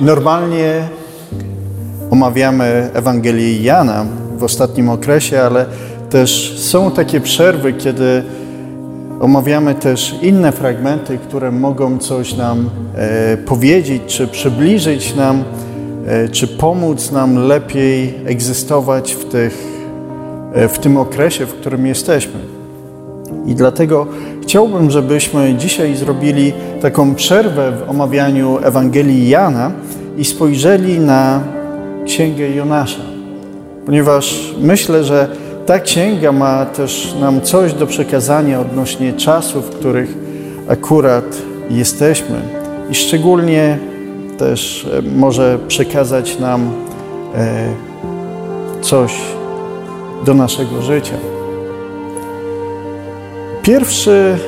Normalnie omawiamy Ewangelię Jana w ostatnim okresie, ale też są takie przerwy, kiedy omawiamy też inne fragmenty, które mogą coś nam e, powiedzieć, czy przybliżyć nam, e, czy pomóc nam lepiej egzystować w, tych, e, w tym okresie, w którym jesteśmy. I dlatego chciałbym, żebyśmy dzisiaj zrobili taką przerwę w omawianiu Ewangelii Jana i spojrzeli na Księgę Jonasza, ponieważ myślę, że ta księga ma też nam coś do przekazania odnośnie czasów, w których akurat jesteśmy i szczególnie też e, może przekazać nam e, coś do naszego życia. Pierwszy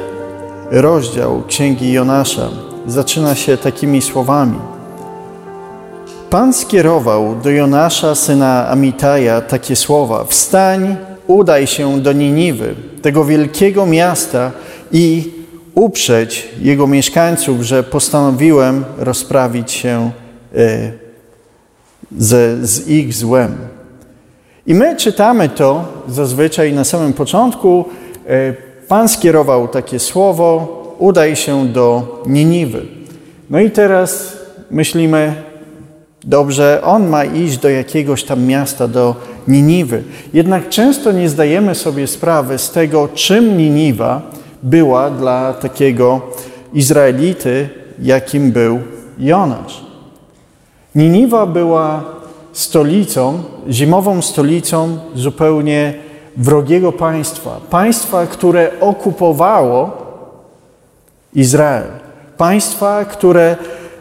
rozdział Księgi Jonasza zaczyna się takimi słowami. Pan skierował do Jonasza, syna Amitaja, takie słowa: Wstań, udaj się do Niniwy, tego wielkiego miasta i uprzeć jego mieszkańców, że postanowiłem rozprawić się e, ze, z ich złem. I my czytamy to zazwyczaj na samym początku. E, Pan skierował takie słowo: udaj się do Niniwy. No i teraz myślimy, Dobrze, on ma iść do jakiegoś tam miasta, do Niniwy. Jednak często nie zdajemy sobie sprawy z tego, czym Niniwa była dla takiego Izraelity, jakim był Jonasz. Niniwa była stolicą, zimową stolicą zupełnie wrogiego państwa. Państwa, które okupowało Izrael. Państwa, które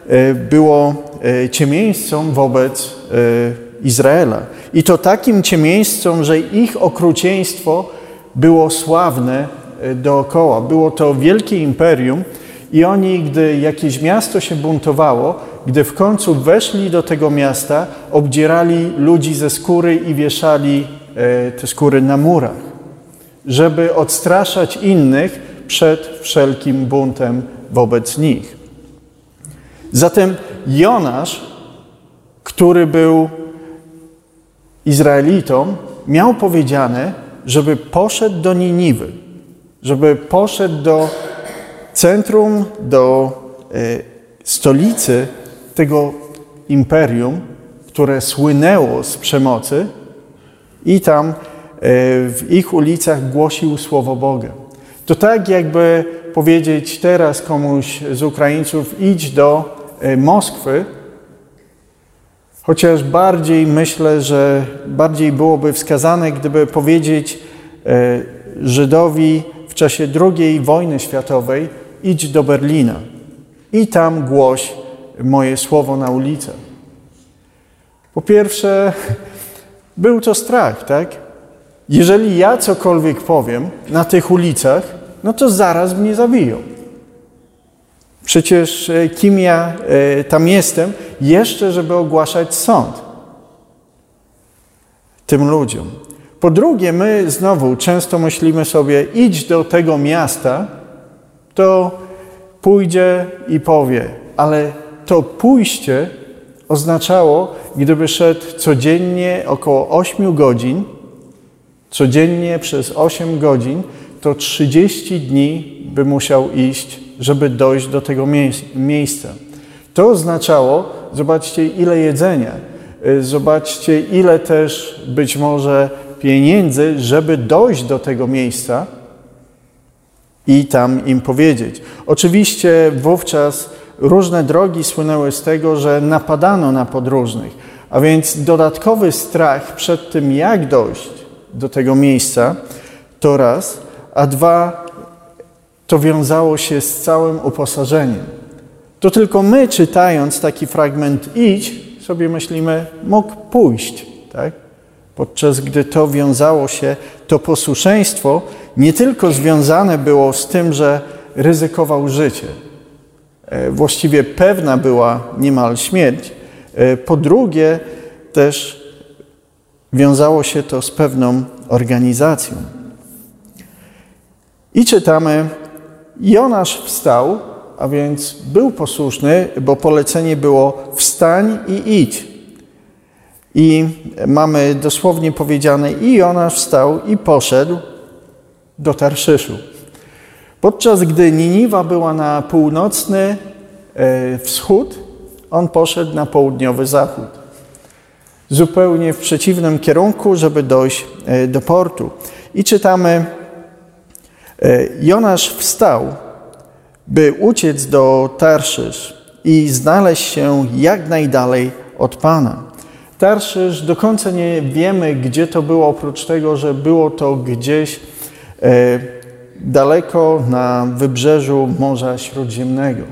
e, było E, ciemieńcom wobec e, Izraela. I to takim ciemieńcom, że ich okrucieństwo było sławne dookoła. Było to wielkie imperium i oni, gdy jakieś miasto się buntowało, gdy w końcu weszli do tego miasta, obdzierali ludzi ze skóry i wieszali te skóry na murach, żeby odstraszać innych przed wszelkim buntem wobec nich. Zatem Jonasz, który był Izraelitą, miał powiedziane, żeby poszedł do Niniwy, żeby poszedł do centrum, do e, stolicy tego imperium, które słynęło z przemocy i tam e, w ich ulicach głosił Słowo Boga. To tak jakby powiedzieć teraz komuś z Ukraińców idź do E, Moskwy, chociaż bardziej myślę, że bardziej byłoby wskazane, gdyby powiedzieć e, Żydowi w czasie II wojny światowej: idź do Berlina i tam głoś moje słowo na ulicę. Po pierwsze, był to strach, tak? Jeżeli ja cokolwiek powiem na tych ulicach, no to zaraz mnie zabiją. Przecież e, kim ja e, tam jestem, jeszcze żeby ogłaszać sąd tym ludziom. Po drugie, my znowu często myślimy sobie, idź do tego miasta, to pójdzie i powie, ale to pójście oznaczało, gdyby szedł codziennie około 8 godzin, codziennie przez 8 godzin, to 30 dni by musiał iść żeby dojść do tego miejsca. To oznaczało, zobaczcie, ile jedzenia, y, zobaczcie, ile też być może pieniędzy, żeby dojść do tego miejsca i tam im powiedzieć. Oczywiście wówczas różne drogi słynęły z tego, że napadano na podróżnych, a więc dodatkowy strach przed tym, jak dojść do tego miejsca, to raz, a dwa, to wiązało się z całym uposażeniem. To tylko my, czytając taki fragment idź, sobie myślimy, mógł pójść, tak? Podczas gdy to wiązało się, to posłuszeństwo nie tylko związane było z tym, że ryzykował życie. E, właściwie pewna była niemal śmierć. E, po drugie, też wiązało się to z pewną organizacją. I czytamy Jonasz wstał, a więc był posłuszny, bo polecenie było wstań i idź. I mamy dosłownie powiedziane, i Jonasz wstał i poszedł do Tarszyszu. Podczas gdy Niniwa była na północny e, wschód, on poszedł na południowy zachód. Zupełnie w przeciwnym kierunku, żeby dojść e, do portu. I czytamy, e, Jonasz wstał, by uciec do Tarszysz i znaleźć się jak najdalej od Pana. Tarszysz do końca nie wiemy, gdzie to było, oprócz tego, że było to gdzieś daleko na wybrzeżu Morza Śródziemnego.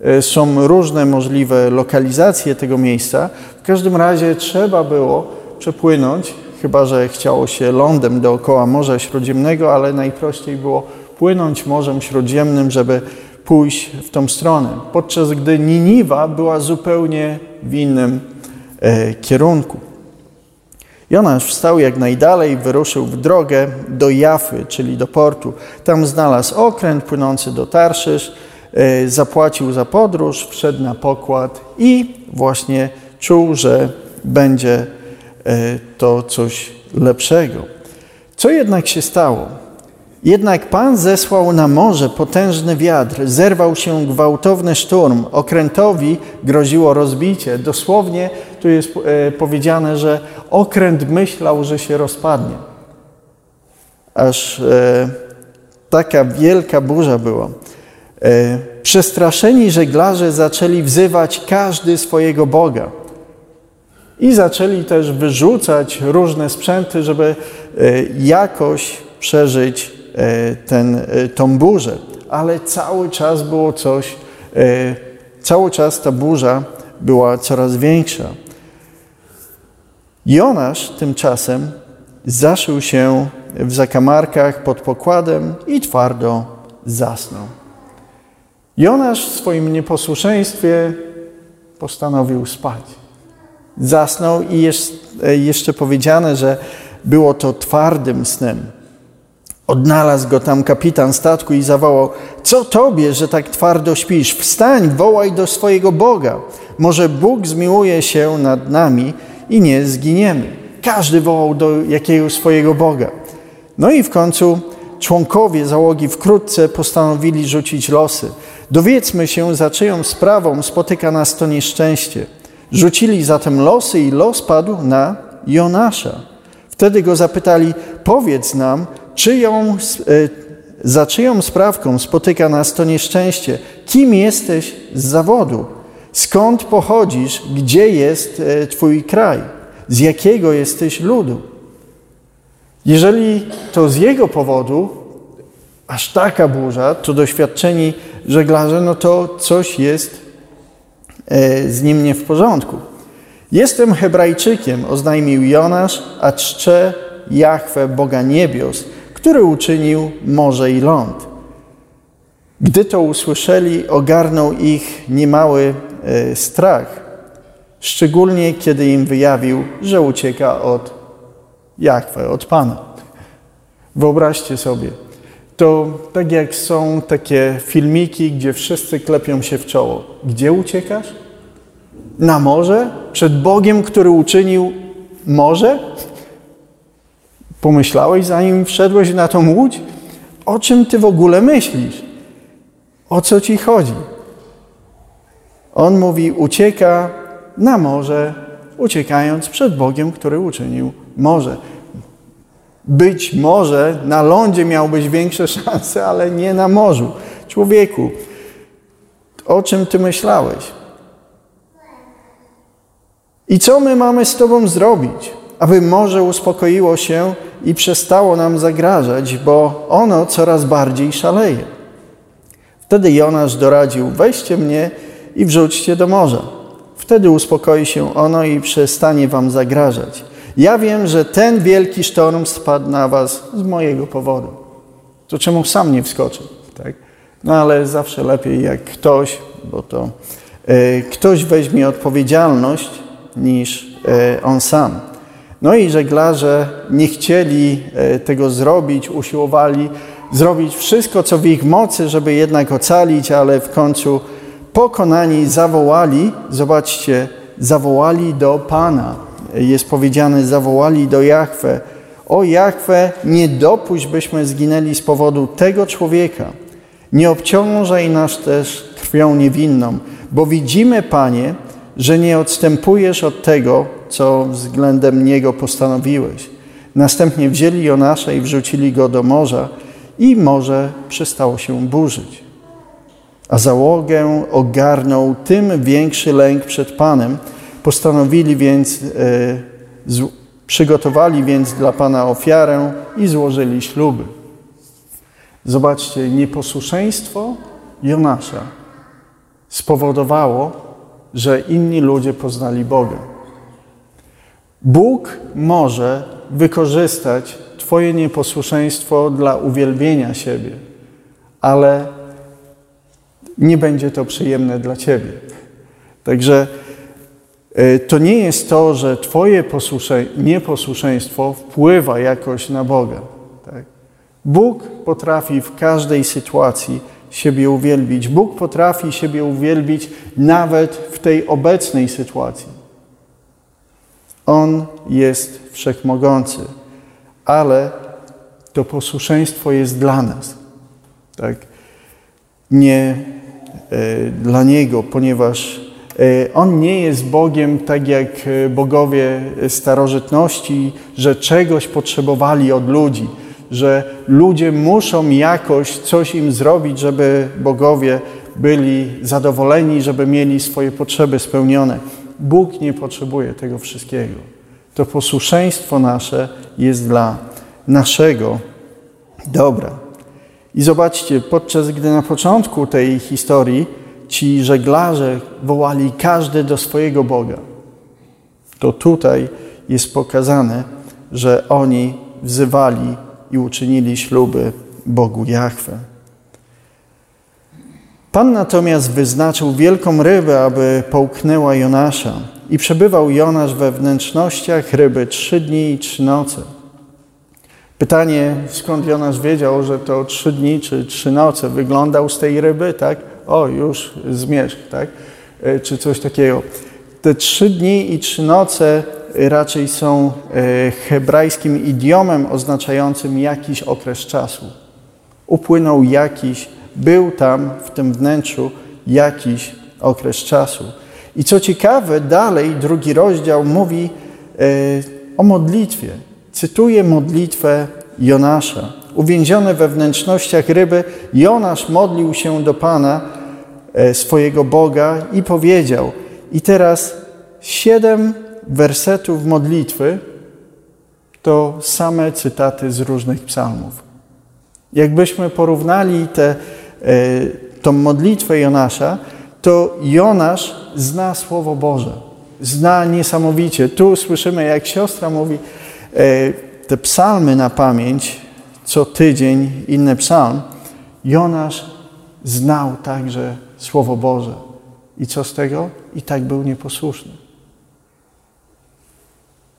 E, są różne możliwe lokalizacje tego miejsca. W każdym razie trzeba było przepłynąć, chyba że chciało się lądem dookoła Morza Śródziemnego, ale najprościej było płynąć Morzem Śródziemnym, żeby pójść w tą stronę. Podczas gdy Niniwa była zupełnie w innym e, kierunku. Jonasz wstał jak najdalej, wyruszył w drogę do Jafy, czyli do portu. Tam znalazł okręt płynący do Tarszysz, e, zapłacił za podróż, wszedł na pokład i właśnie czuł, że będzie e, to coś lepszego. Co jednak się stało? Jednak Pan zesłał na morze potężny wiatr, zerwał się gwałtowny szturm, okrętowi groziło rozbicie. Dosłownie tu jest e, powiedziane, że okręt myślał, że się rozpadnie. Aż e, taka wielka burza była. E, przestraszeni żeglarze zaczęli wzywać każdy swojego Boga. I zaczęli też wyrzucać różne sprzęty, żeby e, jakoś przeżyć E, ten, e, tą burzę, ale cały czas było coś, cały czas ta burza była coraz większa. Jonasz tymczasem zaszył się w zakamarkach pod pokładem i twardo zasnął. Jonasz w swoim nieposłuszeństwie postanowił spać. Zasnął i jest jeszcze powiedziane, że było to twardym snem. Odnalazł go tam kapitan statku i zawołał: Co tobie, że tak twardo śpisz? Wstań, wołaj do swojego Boga. Może Bóg zmiłuje się nad nami i nie zginiemy. Każdy wołał do jakiegoś swojego Boga. No i w końcu członkowie załogi wkrótce postanowili rzucić losy. Dowiedzmy się, za czyją sprawą spotyka nas to nieszczęście. Rzucili zatem losy i los padł na Jonasza. Wtedy go zapytali: Powiedz nam, czyją, e, za czyją sprawką spotyka nas to nieszczęście? Kim jesteś z zawodu? Skąd pochodzisz? Gdzie jest e, Twój kraj? Z jakiego jesteś ludu? Jeżeli to z jego powodu aż taka burza, to doświadczeni żeglarze, no to coś jest e, z nim nie w porządku. Jestem Hebrajczykiem, oznajmił Jonasz, a czczę Jahwe, Boga niebios, który uczynił morze i ląd. Gdy to usłyszeli, ogarnął ich niemały strach, szczególnie kiedy im wyjawił, że ucieka od Jachwę, od Pana. Wyobraźcie sobie, to tak jak są takie filmiki, gdzie wszyscy klepią się w czoło. Gdzie uciekasz? Na morze? Przed Bogiem, który uczynił morze? Pomyślałeś, zanim wszedłeś na tą łódź? O czym ty w ogóle myślisz? O co ci chodzi? On mówi, ucieka na morze, uciekając przed Bogiem, który uczynił morze. Być może na lądzie miałbyś większe szanse, ale nie na morzu. Człowieku, o czym ty myślałeś? I co my mamy z Tobą zrobić, aby morze uspokoiło się i przestało nam zagrażać, bo ono coraz bardziej szaleje. Wtedy Jonasz doradził: Weźcie mnie i wrzućcie do morza. Wtedy uspokoi się ono i przestanie wam zagrażać. Ja wiem, że ten wielki sztorm spadł na was z mojego powodu. To czemu sam nie wskoczył? Tak? No ale zawsze lepiej, jak ktoś, bo to e, ktoś weźmie odpowiedzialność niż e, on sam. No i żeglarze nie chcieli e, tego zrobić, usiłowali zrobić wszystko, co w ich mocy, żeby jednak ocalić, ale w końcu pokonani zawołali, zobaczcie, zawołali do Pana. Jest powiedziane, zawołali do Jahwe. O Jahwe, nie dopuść, byśmy zginęli z powodu tego człowieka. Nie obciążaj nas też krwią niewinną, bo widzimy, Panie, że nie odstępujesz od tego, co względem niego postanowiłeś. Następnie wzięli Jonasza i wrzucili go do morza i morze przestało się burzyć. A załogę ogarnął tym większy lęk przed Panem. Postanowili więc, e, przygotowali więc dla Pana ofiarę i złożyli śluby. Zobaczcie, nieposłuszeństwo Jonasza spowodowało, że inni ludzie poznali Boga. Bóg może wykorzystać Twoje nieposłuszeństwo dla uwielbienia siebie, ale nie będzie to przyjemne dla Ciebie. Także e, to nie jest to, że Twoje nieposłuszeństwo wpływa jakoś na Boga. Tak? Bóg potrafi w każdej sytuacji siebie uwielbić. Bóg potrafi siebie uwielbić nawet w tej obecnej sytuacji. On jest wszechmogący, ale to posłuszeństwo jest dla nas. Tak? Nie dla Niego, ponieważ e, On nie jest Bogiem tak jak e, bogowie starożytności, że czegoś potrzebowali od ludzi że ludzie muszą jakoś coś im zrobić, żeby bogowie byli zadowoleni, żeby mieli swoje potrzeby spełnione. Bóg nie potrzebuje tego wszystkiego. To posłuszeństwo nasze jest dla naszego dobra. I zobaczcie, podczas gdy na początku tej historii ci żeglarze wołali każdy do swojego Boga, to tutaj jest pokazane, że oni wzywali i uczynili śluby Bogu Jahwe. Pan natomiast wyznaczył wielką rybę, aby połknęła Jonasza i przebywał Jonasz we wnętrznościach ryby trzy dni i trzy noce. Pytanie, skąd Jonasz wiedział, że to trzy dni czy trzy noce wyglądał z tej ryby, tak? O, już zmierzch, tak? E, czy coś takiego. Te trzy dni i trzy noce raczej są e, hebrajskim idiomem oznaczającym jakiś okres czasu. Upłynął jakiś, był tam w tym wnętrzu jakiś okres czasu. I co ciekawe, dalej drugi rozdział mówi e, o modlitwie. Cytuję modlitwę Jonasza. Uwięziony we wnętrznościach ryby, Jonasz modlił się do Pana, e, swojego Boga i powiedział, i teraz siedem wersetów modlitwy to same cytaty z różnych psalmów. Jakbyśmy porównali tę e, tą modlitwę Jonasza, to Jonasz zna Słowo Boże. Zna niesamowicie. Tu słyszymy, jak siostra mówi te psalmy na pamięć, co tydzień inny psalm. Jonasz znał także Słowo Boże. I co z tego? I tak był nieposłuszny.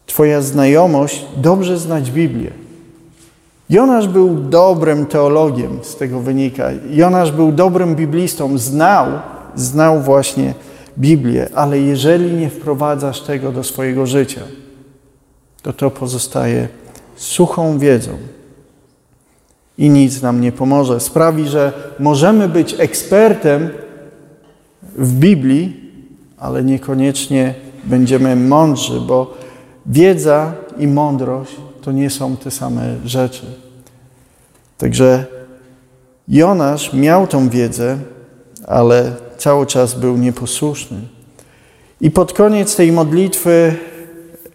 Twoja znajomość, dobrze znać Biblię. Jonasz był dobrym teologiem, z tego wynika. Jonasz był dobrym biblistą, znał, znał właśnie Biblię, ale jeżeli nie wprowadzasz tego do swojego życia, to to pozostaje suchą wiedzą i nic nam nie pomoże. Sprawi, że możemy być ekspertem w Biblii, ale niekoniecznie będziemy mądrzy, bo wiedza i mądrość to nie są te same rzeczy. Także Jonasz miał tą wiedzę, ale cały czas był nieposłuszny. I pod koniec tej modlitwy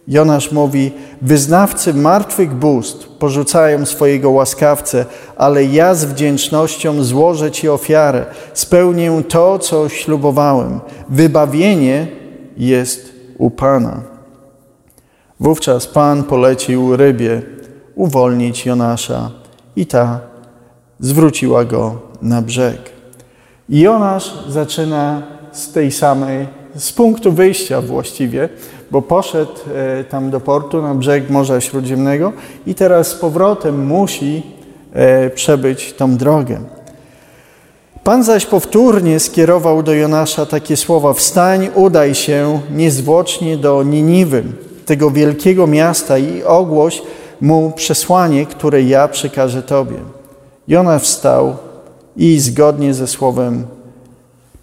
Jonasz mówi: Wyznawcy martwych bóstw porzucają swojego łaskawcę, ale ja z wdzięcznością złożę Ci ofiarę, spełnię to, co ślubowałem. Wybawienie jest u Pana. Wówczas Pan polecił rybie uwolnić Jonasza i ta zwróciła go na brzeg. Jonasz zaczyna z tej samej, z punktu wyjścia właściwie, bo poszedł e, tam do portu, na brzeg Morza Śródziemnego i teraz z powrotem musi e, przebyć tą drogę. Pan zaś powtórnie skierował do Jonasza takie słowa: Wstań, udaj się niezwłocznie do Niniwy, tego wielkiego miasta, i ogłoś mu przesłanie, które ja przekażę Tobie. Jonasz wstał i zgodnie ze słowem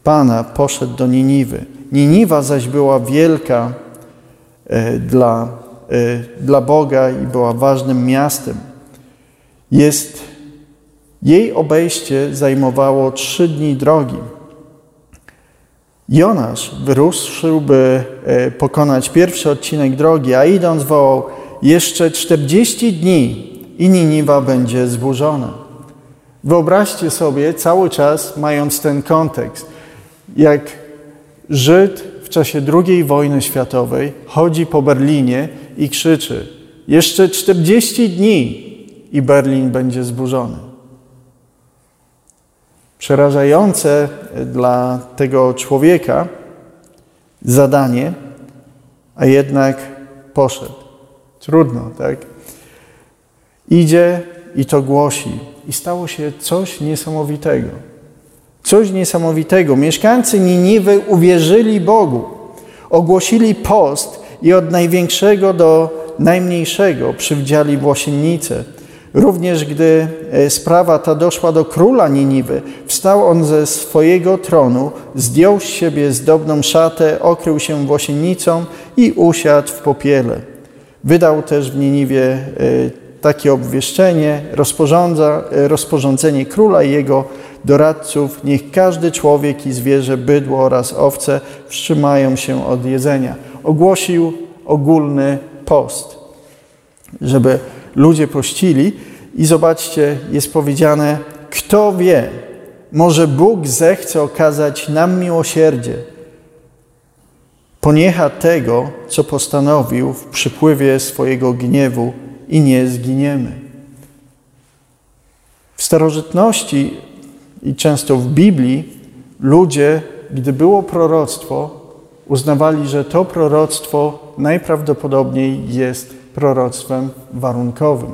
Pana poszedł do Niniwy. Niniwa zaś była wielka dla, e, dla Boga i była ważnym miastem. Jest, jej obejście zajmowało trzy dni drogi. Jonasz wyruszył, by e, pokonać pierwszy odcinek drogi, a idąc wołał jeszcze 40 dni i Niniwa będzie zburzona. Wyobraźcie sobie cały czas, mając ten kontekst, jak Żyd w czasie II wojny światowej chodzi po Berlinie i krzyczy: Jeszcze 40 dni i Berlin będzie zburzony. Przerażające dla tego człowieka zadanie, a jednak poszedł. Trudno, tak? Idzie i to głosi. I stało się coś niesamowitego. Coś niesamowitego. Mieszkańcy Niniwy uwierzyli Bogu, ogłosili post i od największego do najmniejszego przywdziali włosiennicę. Również gdy e, sprawa ta doszła do króla Niniwy, wstał on ze swojego tronu, zdjął z siebie zdobną szatę, okrył się włosiennicą i usiadł w popiele. Wydał też w Niniwie e, takie obwieszczenie, e, rozporządzenie króla i jego doradców, niech każdy człowiek i zwierzę, bydło oraz owce wstrzymają się od jedzenia. Ogłosił ogólny post, żeby ludzie pościli i zobaczcie, jest powiedziane, kto wie, może Bóg zechce okazać nam miłosierdzie, poniecha tego, co postanowił w przypływie swojego gniewu i nie zginiemy. W starożytności i często w Biblii ludzie, gdy było proroctwo, uznawali, że to proroctwo najprawdopodobniej jest proroctwem warunkowym.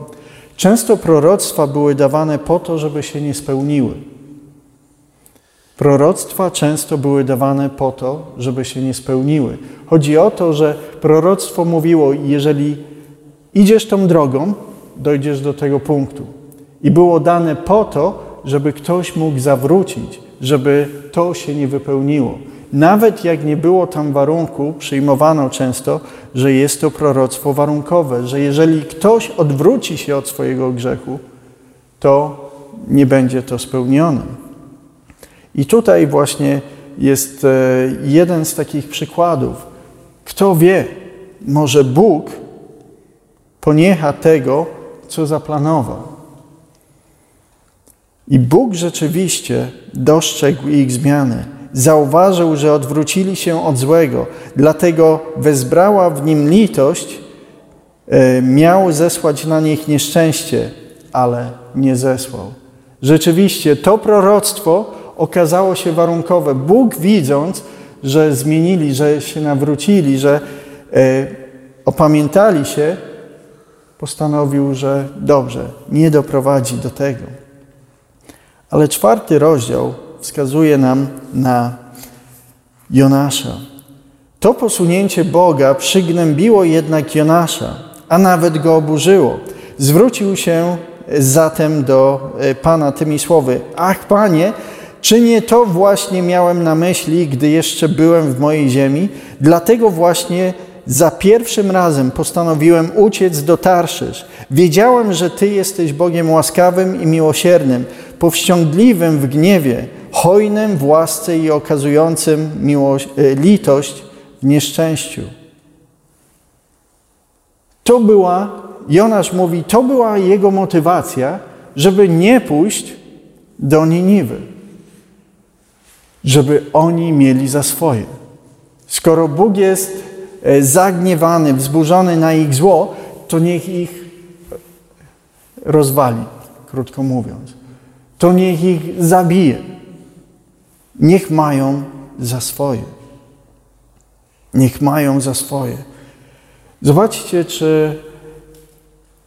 Często proroctwa były dawane po to, żeby się nie spełniły. Proroctwa często były dawane po to, żeby się nie spełniły. Chodzi o to, że proroctwo mówiło, jeżeli idziesz tą drogą, dojdziesz do tego punktu. I było dane po to, żeby ktoś mógł zawrócić, żeby to się nie wypełniło. Nawet jak nie było tam warunku, przyjmowano często, że jest to proroctwo warunkowe, że jeżeli ktoś odwróci się od swojego grzechu, to nie będzie to spełnione. I tutaj właśnie jest e, jeden z takich przykładów. Kto wie, może Bóg poniecha tego, co zaplanował. I Bóg rzeczywiście dostrzegł ich zmiany. Zauważył, że odwrócili się od złego, dlatego wezbrała w nim litość, e, miał zesłać na nich nieszczęście, ale nie zesłał. Rzeczywiście to proroctwo okazało się warunkowe. Bóg widząc, że zmienili, że się nawrócili, że e, opamiętali się, postanowił, że dobrze, nie doprowadzi do tego. Ale czwarty rozdział wskazuje nam na Jonasza. To posunięcie Boga przygnębiło jednak Jonasza, a nawet go oburzyło. Zwrócił się zatem do e, Pana tymi słowy: Ach, Panie, czy nie to właśnie miałem na myśli, gdy jeszcze byłem w mojej ziemi? Dlatego właśnie za pierwszym razem postanowiłem uciec do Tarszysz. Wiedziałem, że Ty jesteś Bogiem łaskawym i miłosiernym, powściągliwym w gniewie, hojnym w łasce i okazującym miłość, e, litość w nieszczęściu. To była, Jonasz mówi, to była jego motywacja, żeby nie pójść do Niniwy, żeby oni mieli za swoje. Skoro Bóg jest e, zagniewany, wzburzony na ich zło, to niech ich rozwali, krótko mówiąc to niech ich zabije. Niech mają za swoje. Niech mają za swoje. Zobaczcie, czy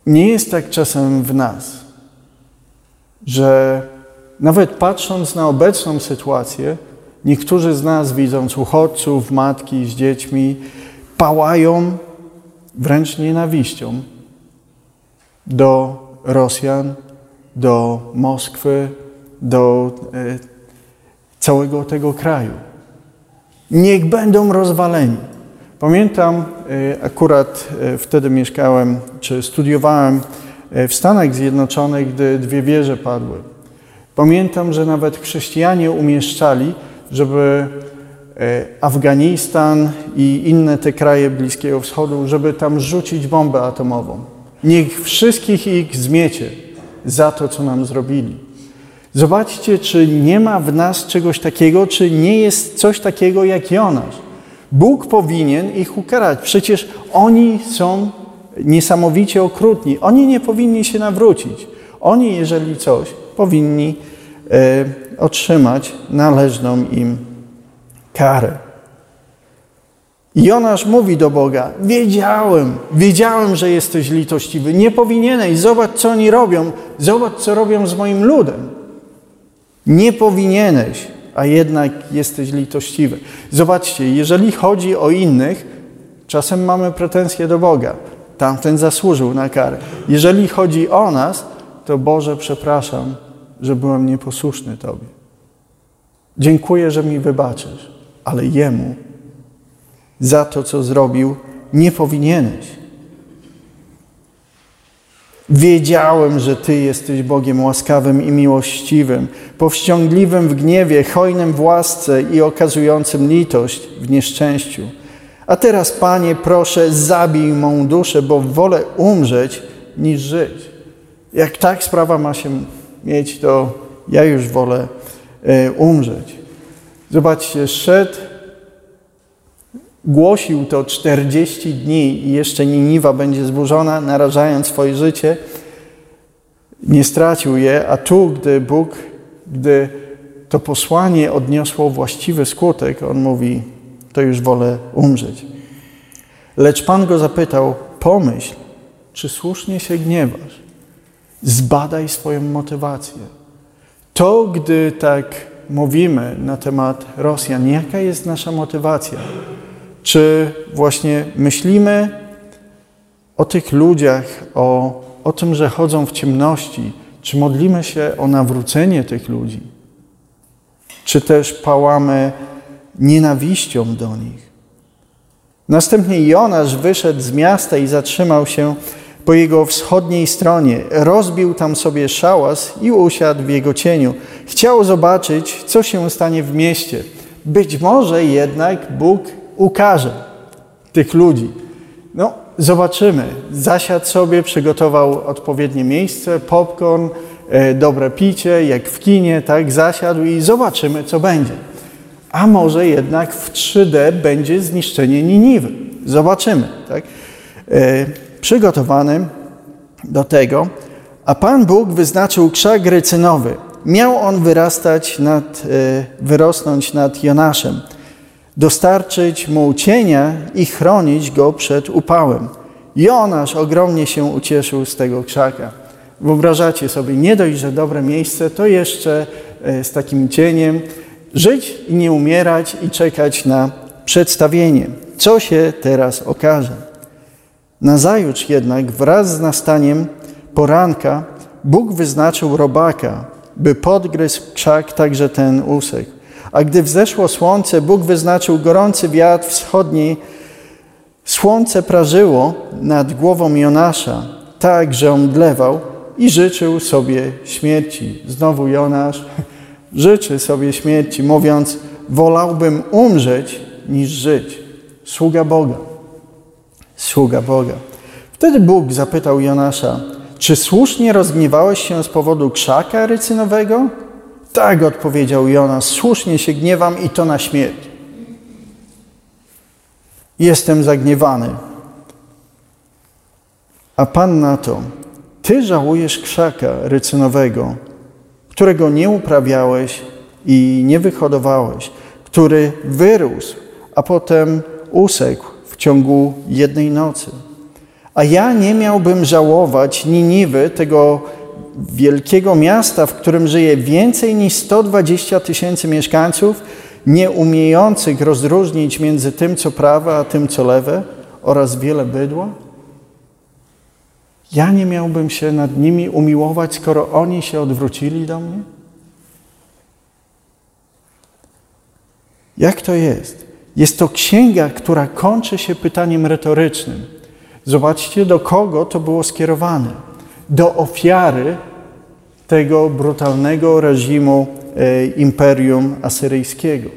nie jest tak czasem w nas, że nawet patrząc na obecną sytuację, niektórzy z nas, widząc uchodźców, matki z dziećmi, pałają wręcz nienawiścią do Rosjan, do Moskwy, do e, całego tego kraju. Niech będą rozwaleni. Pamiętam, e, akurat e, wtedy mieszkałem, czy studiowałem w Stanach Zjednoczonych, gdy dwie wieże padły. Pamiętam, że nawet chrześcijanie umieszczali, żeby Afganistan i inne te kraje Bliskiego Wschodu, żeby tam rzucić bombę atomową. Niech wszystkich ich zmiecie za to, co nam zrobili. Zobaczcie, czy nie ma w nas czegoś takiego, czy nie jest coś takiego jak Jonasz. Bóg powinien ich ukarać. Przecież oni są niesamowicie okrutni. Oni nie powinni się nawrócić. Oni, jeżeli coś, powinni e, otrzymać należną im karę. Jonasz mówi do Boga: Wiedziałem, wiedziałem, że jesteś litościwy. Nie powinieneś. Zobacz, co oni robią. Zobacz, co robią z moim ludem. Nie powinieneś, a jednak jesteś litościwy. Zobaczcie, jeżeli chodzi o innych, czasem mamy pretensje do Boga. Tamten zasłużył na karę. Jeżeli chodzi o nas, to Boże, przepraszam, że byłem nieposłuszny Tobie. Dziękuję, że mi wybaczysz, ale Jemu za to, co zrobił, nie powinieneś. Wiedziałem, że Ty jesteś Bogiem łaskawym i miłościwym, powściągliwym w gniewie, hojnym w łasce i okazującym litość w nieszczęściu. A teraz, Panie, proszę, zabij mą duszę, bo wolę umrzeć niż żyć. Jak tak sprawa ma się mieć, to ja już wolę e, umrzeć. Zobaczcie, szedł Głosił to 40 dni i jeszcze Niniwa będzie zburzona, narażając swoje życie. Nie stracił je, a tu, gdy Bóg, gdy to posłanie odniosło właściwy skutek, on mówi, to już wolę umrzeć. Lecz Pan go zapytał, pomyśl, czy słusznie się gniewasz? Zbadaj swoją motywację. To, gdy tak mówimy na temat Rosjan, jaka jest nasza motywacja? Czy właśnie myślimy o tych ludziach, o, o tym, że chodzą w ciemności? Czy modlimy się o nawrócenie tych ludzi? Czy też pałamy nienawiścią do nich? Następnie Jonasz wyszedł z miasta i zatrzymał się po jego wschodniej stronie. Rozbił tam sobie szałas i usiadł w jego cieniu. Chciał zobaczyć, co się stanie w mieście. Być może jednak Bóg ukaże tych ludzi. No, zobaczymy. Zasiadł sobie, przygotował odpowiednie miejsce, popcorn, e, dobre picie, jak w kinie, tak, zasiadł i zobaczymy, co będzie. A może jednak w 3D będzie zniszczenie Niniwy. Zobaczymy, tak. E, przygotowany do tego, a Pan Bóg wyznaczył krzak rycynowy. Miał on wyrastać nad, e, wyrosnąć nad Jonaszem dostarczyć mu cienia i chronić go przed upałem. Jonasz ogromnie się ucieszył z tego krzaka. Wyobrażacie sobie, nie dość, że dobre miejsce, to jeszcze e, z takim cieniem żyć i nie umierać i czekać na przedstawienie. Co się teraz okaże? Nazajutrz jednak wraz z nastaniem poranka Bóg wyznaczył robaka, by podgryzł krzak także ten usek. A gdy wzeszło słońce, Bóg wyznaczył gorący wiatr wschodni. Słońce prażyło nad głową Jonasza, tak, że on dlewał i życzył sobie śmierci. Znowu Jonasz życzy sobie śmierci, mówiąc: Wolałbym umrzeć niż żyć. Sługa Boga. Sługa Boga. Wtedy Bóg zapytał Jonasza: Czy słusznie rozgniewałeś się z powodu krzaka rycynowego? Tak, odpowiedział Jonas, słusznie się gniewam i to na śmierć. Jestem zagniewany. A Pan na to, Ty żałujesz krzaka rycynowego, którego nie uprawiałeś i nie wyhodowałeś, który wyrósł, a potem usekł w ciągu jednej nocy. A ja nie miałbym żałować Niniwy, tego wielkiego miasta, w którym żyje więcej niż 120 tysięcy mieszkańców, nie umiejących rozróżnić między tym, co prawe, a tym, co lewe, oraz wiele bydła? Ja nie miałbym się nad nimi umiłować, skoro oni się odwrócili do mnie? Jak to jest? Jest to księga, która kończy się pytaniem retorycznym. Zobaczcie, do kogo to było skierowane. Do ofiary tego brutalnego reżimu e, imperium asyryjskiego.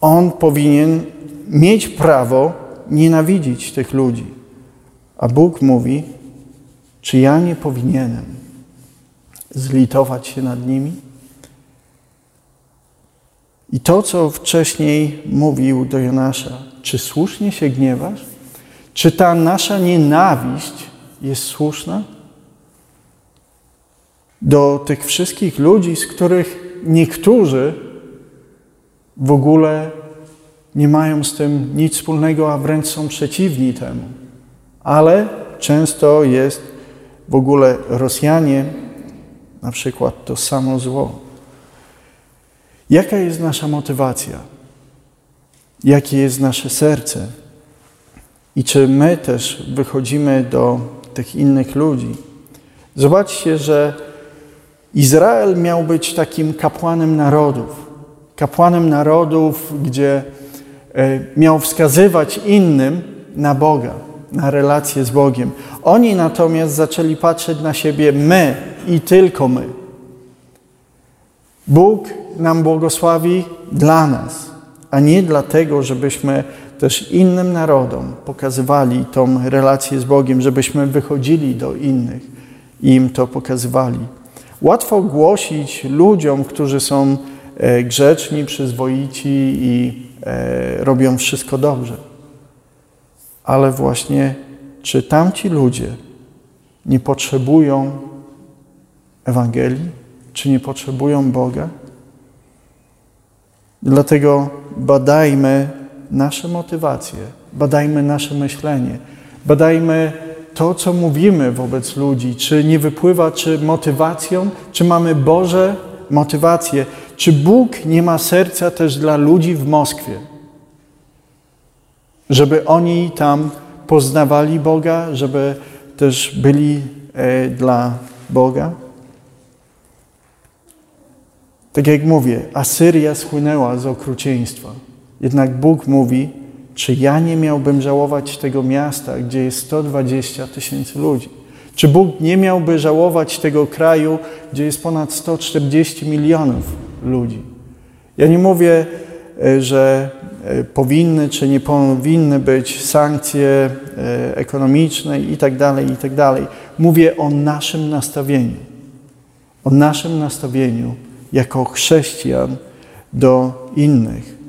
On powinien mieć prawo nienawidzić tych ludzi. A Bóg mówi, czy ja nie powinienem zlitować się nad nimi? I to, co wcześniej mówił do Jonasza, czy słusznie się gniewasz? Czy ta nasza nienawiść jest słuszna? Do tych wszystkich ludzi, z których niektórzy w ogóle nie mają z tym nic wspólnego, a wręcz są przeciwni temu. Ale często jest w ogóle Rosjanie, na przykład to samo zło. Jaka jest nasza motywacja? Jakie jest nasze serce? I czy my też wychodzimy do tych innych ludzi? Zobaczcie, że Izrael miał być takim kapłanem narodów. Kapłanem narodów, gdzie e, miał wskazywać innym na Boga, na relację z Bogiem. Oni natomiast zaczęli patrzeć na siebie my i tylko my. Bóg nam błogosławi dla nas, a nie dlatego, żebyśmy też innym narodom pokazywali tą relację z Bogiem, żebyśmy wychodzili do innych i im to pokazywali. Łatwo głosić ludziom, którzy są e, grzeczni, przyzwoici i e, robią wszystko dobrze. Ale właśnie, czy tamci ludzie nie potrzebują Ewangelii? Czy nie potrzebują Boga? Dlatego badajmy nasze motywacje, badajmy nasze myślenie, badajmy to, co mówimy wobec ludzi, czy nie wypływa, czy motywacją, czy mamy Boże motywacje, czy Bóg nie ma serca też dla ludzi w Moskwie, żeby oni tam poznawali Boga, żeby też byli e, dla Boga. Tak jak mówię, Asyria schłynęła z okrucieństwa. Jednak Bóg mówi, czy ja nie miałbym żałować tego miasta, gdzie jest 120 tysięcy ludzi? Czy Bóg nie miałby żałować tego kraju, gdzie jest ponad 140 milionów ludzi? Ja nie mówię, e, że e, powinny czy nie powinny być sankcje e, ekonomiczne i tak dalej, i tak. Mówię o naszym nastawieniu. O naszym nastawieniu jako chrześcijan do innych.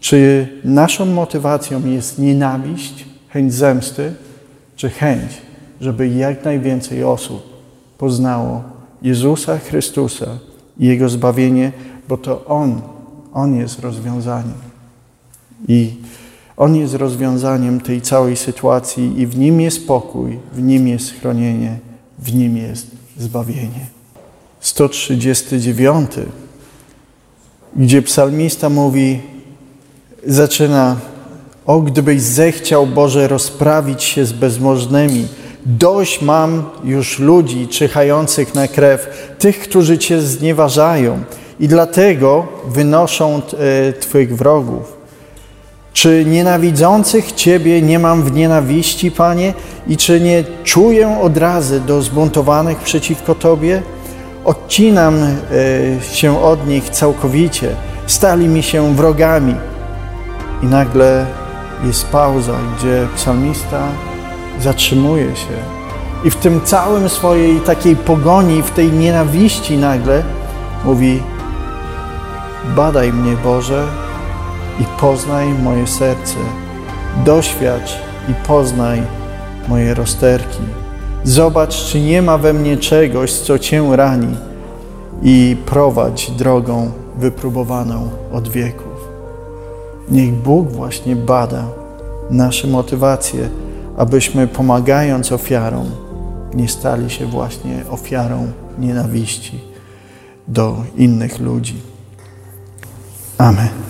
Czy naszą motywacją jest nienawiść, chęć zemsty, czy chęć, żeby jak najwięcej osób poznało Jezusa Chrystusa i Jego zbawienie, bo to On, On jest rozwiązaniem. I On jest rozwiązaniem tej całej sytuacji i w Nim jest pokój, w Nim jest chronienie, w Nim jest zbawienie. 139, gdzie psalmista mówi, zaczyna, o gdybyś zechciał Boże rozprawić się z bezmożnymi, dość mam już ludzi czyhających na krew, tych, którzy Cię znieważają i dlatego wynoszą e, Twych wrogów. Czy nienawidzących Ciebie nie mam w nienawiści, Panie, i czy nie czuję odrazy do zbuntowanych przeciwko Tobie? Odcinam e, się od nich całkowicie, stali mi się wrogami. I nagle jest pauza, gdzie psalmista zatrzymuje się. I w tym całym swojej takiej pogoni, w tej nienawiści nagle mówi: Badaj mnie, Boże, i poznaj moje serce. Doświadcz i poznaj moje rozterki. Zobacz, czy nie ma we mnie czegoś, co Cię rani i prowadź drogą wypróbowaną od wieków. Niech Bóg właśnie bada nasze motywacje, abyśmy pomagając ofiarom nie stali się właśnie ofiarą nienawiści do innych ludzi. Amen.